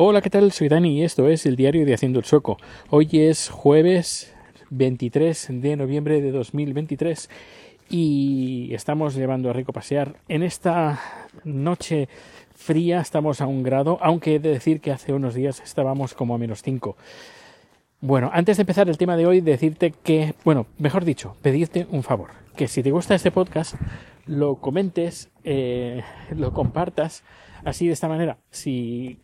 Hola, ¿qué tal? Soy Dani y esto es el diario de Haciendo el Sueco. Hoy es jueves 23 de noviembre de 2023 y estamos llevando a Rico a pasear. En esta noche fría estamos a un grado, aunque he de decir que hace unos días estábamos como a menos 5. Bueno, antes de empezar el tema de hoy, decirte que, bueno, mejor dicho, pedirte un favor, que si te gusta este podcast, lo comentes, eh, lo compartas, así de esta manera, si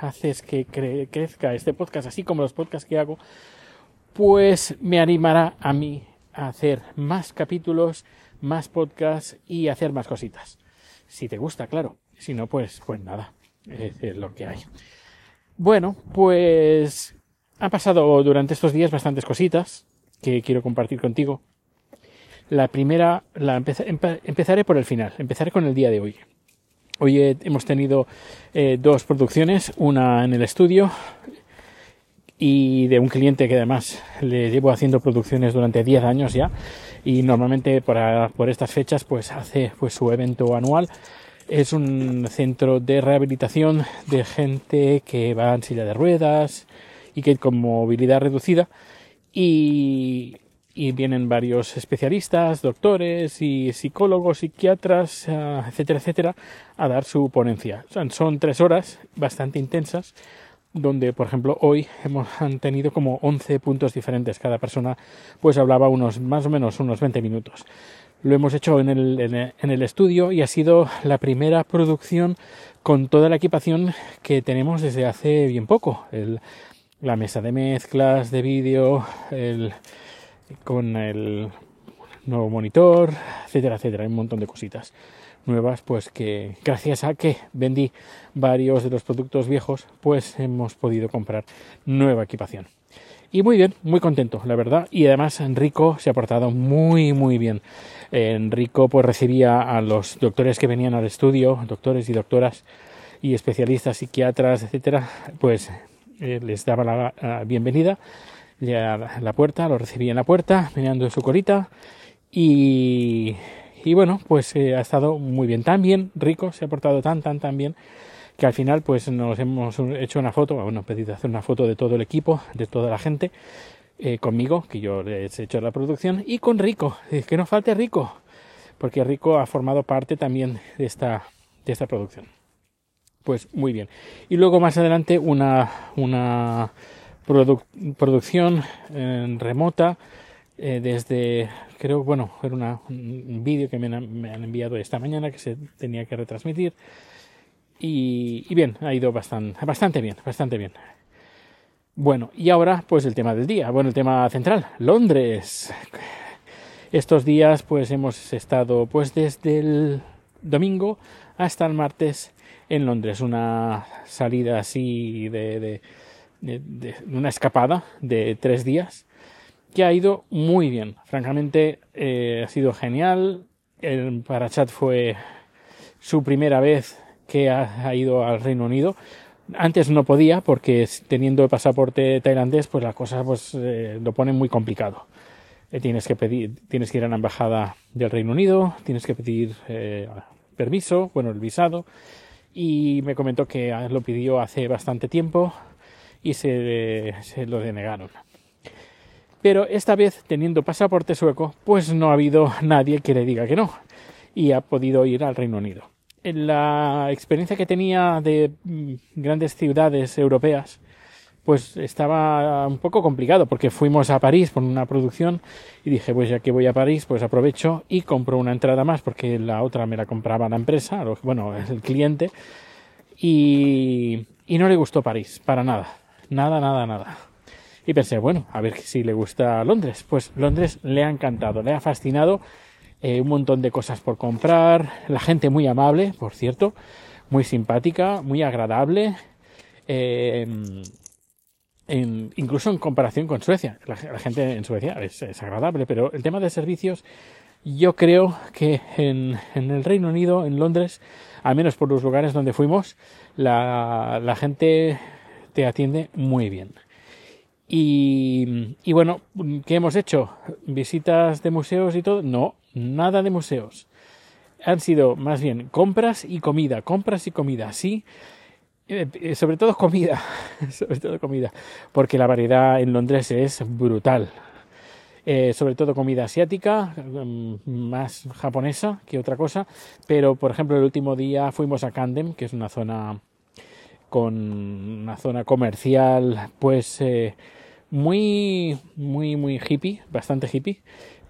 haces que crezca este podcast, así como los podcasts que hago, pues me animará a mí a hacer más capítulos, más podcasts y hacer más cositas. Si te gusta, claro. Si no, pues, pues nada, es lo que hay. Bueno, pues han pasado durante estos días bastantes cositas que quiero compartir contigo. La primera, la empezaré por el final, empezaré con el día de hoy. Hoy hemos tenido eh, dos producciones, una en el estudio y de un cliente que además le llevo haciendo producciones durante 10 años ya y normalmente por, por estas fechas pues hace pues su evento anual. Es un centro de rehabilitación de gente que va en silla de ruedas y que con movilidad reducida y, vienen varios especialistas, doctores y psicólogos, psiquiatras, eh, etcétera, etcétera, a dar su ponencia. Son, tres horas bastante intensas donde, por ejemplo, hoy hemos han tenido como 11 puntos diferentes. Cada persona pues hablaba unos más o menos unos 20 minutos. Lo hemos hecho en el, en el estudio y ha sido la primera producción con toda la equipación que tenemos desde hace bien poco. El, la mesa de mezclas de vídeo, con el nuevo monitor, etcétera, etcétera. Hay un montón de cositas nuevas, pues que gracias a que vendí varios de los productos viejos, pues hemos podido comprar nueva equipación. Y muy bien, muy contento, la verdad. Y además Enrico se ha portado muy, muy bien. Enrico pues recibía a los doctores que venían al estudio, doctores y doctoras y especialistas, psiquiatras, etcétera, pues eh, les daba la bienvenida a la puerta, lo recibía en la puerta, mirando su colita y, y bueno, pues eh, ha estado muy bien, tan bien, rico, se ha portado tan, tan, tan bien que al final pues nos hemos hecho una foto, bueno, pedido hacer una foto de todo el equipo, de toda la gente, eh, conmigo, que yo les he hecho la producción, y con Rico, que no falte Rico, porque Rico ha formado parte también de esta, de esta producción. Pues muy bien. Y luego más adelante una, una producción eh, remota eh, desde, creo, bueno, era un vídeo que me han, enviado esta mañana que se tenía que retransmitir. Y, bien, ha ido bastante, bastante bien, bastante bien. Bueno, y ahora pues el tema del día, bueno, el tema central, Londres. Estos días pues hemos estado pues desde el domingo hasta el martes en Londres, una salida así de, de, una escapada de tres días que ha ido muy bien. Francamente, eh, ha sido genial. El Parachat fue su primera vez que ha, ido al Reino Unido. Antes no podía porque teniendo el pasaporte tailandés, pues las cosas pues, eh, lo ponen muy complicado. Eh, tienes que pedir, tienes que ir a la embajada del Reino Unido, tienes que pedir permiso, bueno, el visado, y me comentó que lo pidió hace bastante tiempo y se, lo denegaron. Pero esta vez, teniendo pasaporte sueco, pues no ha habido nadie que le diga que no y ha podido ir al Reino Unido. En la experiencia que tenía de mm, grandes ciudades europeas, pues estaba un poco complicado porque fuimos a París por una producción y dije, pues ya que voy a París, pues aprovecho y compro una entrada más porque la otra me la compraba la empresa, bueno, el cliente, y no le gustó París, para nada, nada, nada, nada. Y pensé, bueno, a ver si le gusta Londres. Pues Londres le ha encantado, le ha fascinado, eh, un montón de cosas por comprar, la gente muy amable, por cierto, muy simpática, muy agradable. Eh, incluso en comparación con Suecia. La, gente en Suecia es, agradable, pero el tema de servicios, yo creo que en, el Reino Unido, en Londres, al menos por los lugares donde fuimos, la, la gente te atiende muy bien. Y, bueno, ¿qué hemos hecho? ¿Visitas de museos y todo? No, nada de museos. Han sido más bien compras y comida, compras y comida. Sí, Eh, sobre todo comida, sobre todo comida, porque la variedad en Londres es brutal. Eh, sobre todo comida asiática, mm, más japonesa que otra cosa, pero por ejemplo el último día fuimos a Camden, que es una zona con una zona comercial, pues eh, muy, muy, muy hippie, bastante hippie,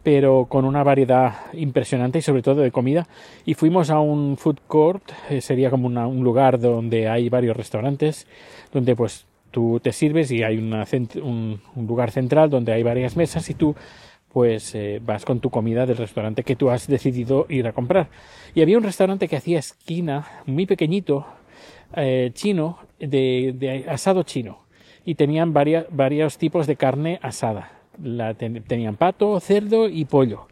pero con una variedad impresionante y sobre todo de comida. Y fuimos a un food court, eh, sería como un lugar donde hay varios restaurantes, donde pues tú te sirves y hay un, lugar central donde hay varias mesas y tú pues eh, vas con tu comida del restaurante que tú has decidido ir a comprar. Y había un restaurante que hacía esquina, muy pequeñito, eh, chino, de, asado chino. Y tenían varios tipos de carne asada. La tenían pato, cerdo y pollo.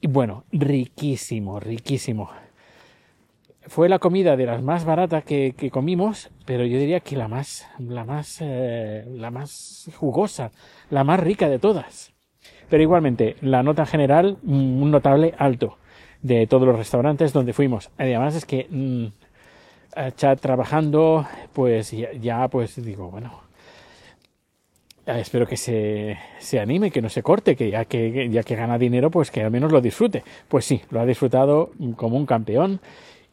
Y bueno, riquísimo, riquísimo fue la comida de las más baratas que, comimos, pero yo diría que la más, la más, eh, la más jugosa, la más rica de todas. Pero igualmente, la nota general, mm, un notable alto de todos los restaurantes donde fuimos. Además es que mmm, chat trabajando, pues ya, pues digo, bueno, espero que se, se, anime, que no se corte, que ya, que ya que gana dinero, pues que al menos lo disfrute. Pues sí, lo ha disfrutado como un campeón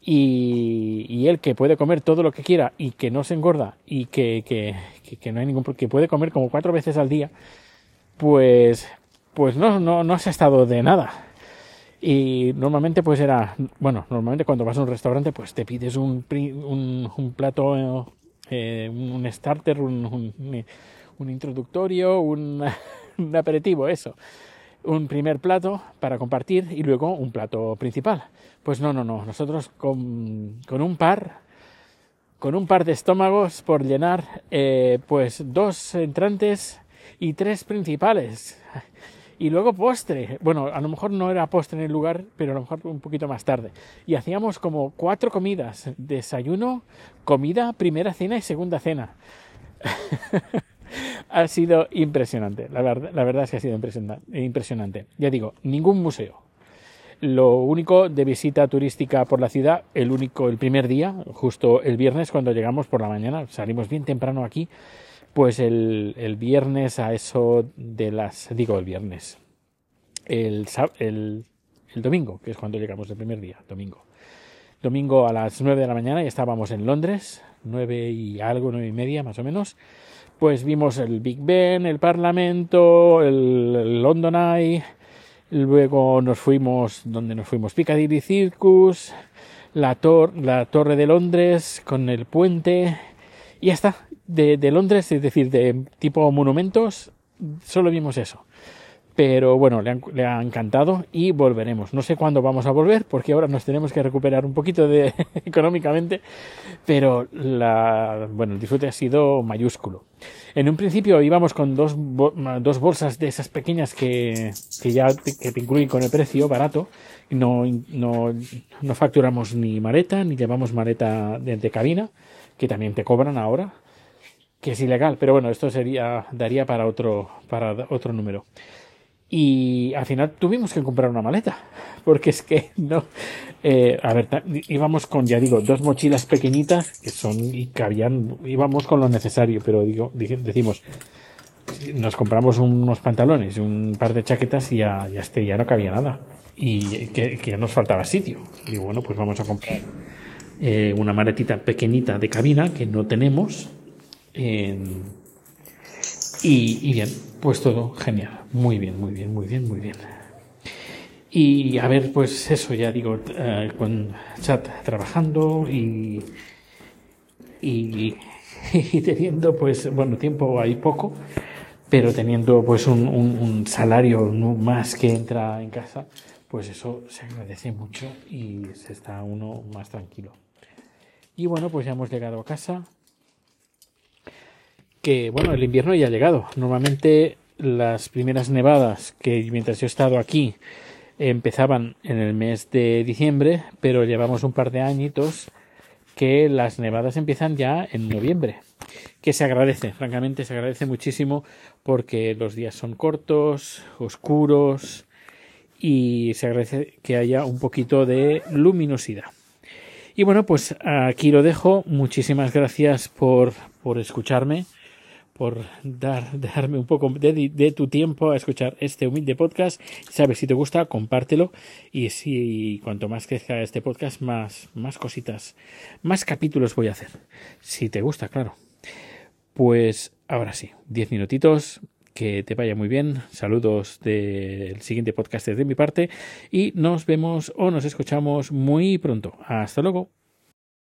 y, y, él que puede comer todo lo que quiera y que no se engorda y que, que, que, no hay ningún que puede comer como cuatro veces al día pues pues no, no, no se ha estado de nada y normalmente pues era bueno normalmente cuando vas a un restaurante pues te pides un, un, un plato eh, un starter un, un, introductorio un aperitivo eso un primer plato para compartir y luego un plato principal. Pues no, no, no. Nosotros con, con un par, con un par de estómagos por llenar, eh, pues dos entrantes y tres principales. Y luego postre. Bueno, a lo mejor no era postre en el lugar, pero a lo mejor un poquito más tarde. Y hacíamos como cuatro comidas. Desayuno, comida, primera cena y segunda cena. ha sido impresionante. La verdad, la verdad es que ha sido impresionante. Ya digo, ningún museo. Lo único de visita turística por la ciudad, el único, el primer día, justo el viernes cuando llegamos por la mañana, salimos bien temprano aquí, pues el, el viernes a eso de las, digo el viernes, el, el, el domingo, que es cuando llegamos el primer día, domingo. Domingo a las 9 de la mañana y estábamos en Londres, nueve y algo, nueve y media más o menos, pues vimos el Big Ben, el Parlamento, el, London Eye, luego nos fuimos, donde nos fuimos? Piccadilly Circus, la, la Torre de Londres con el puente, y ya está. De, de Londres, es decir, de tipo monumentos, solo vimos eso pero bueno, le, ha encantado y volveremos. No sé cuándo vamos a volver porque ahora nos tenemos que recuperar un poquito de económicamente, pero la, bueno, el disfrute ha sido mayúsculo. En un principio íbamos con dos, dos bolsas de esas pequeñas que, que ya te, que te incluyen con el precio barato. No, no, no facturamos ni maleta, ni llevamos maleta de, de cabina, que también te cobran ahora que es ilegal, pero bueno, esto sería daría para otro para otro número. Y al final tuvimos que comprar una maleta, porque es que no. Eh, a ver, íbamos con, ya digo, dos mochilas pequeñitas que son y cabían, íbamos con lo necesario, pero digo, decimos, nos compramos unos pantalones, un par de chaquetas y ya, ya, este, ya no cabía nada. Y que, que nos faltaba sitio. Y bueno, pues vamos a comprar eh, una maletita pequeñita de cabina que no tenemos. Y, y bien, pues todo genial. Muy bien, muy bien, muy bien, muy bien. Y a ver, pues eso, ya digo, eh, con chat trabajando y, y, teniendo, pues, bueno, tiempo hay poco, pero teniendo pues un, un, salario más que entra en casa, pues eso se agradece mucho y se está uno más tranquilo. Y bueno, pues ya hemos llegado a casa que bueno, el invierno ya ha llegado. Normalmente las primeras nevadas que mientras yo he estado aquí empezaban en el mes de diciembre, pero llevamos un par de añitos que las nevadas empiezan ya en noviembre, que se agradece, francamente se agradece muchísimo porque los días son cortos, oscuros y se agradece que haya un poquito de luminosidad. Y bueno, pues aquí lo dejo. Muchísimas gracias por, por escucharme, por dar, darme un poco de, tu tiempo a escuchar este humilde podcast. Sabes, si te gusta, compártelo. Y si cuanto más crezca este podcast, más, más cositas, más capítulos voy a hacer. Si te gusta, claro. Pues ahora sí, diez minutitos que te vaya muy bien. Saludos del siguiente podcast de mi parte y nos vemos o nos escuchamos muy pronto. Hasta luego.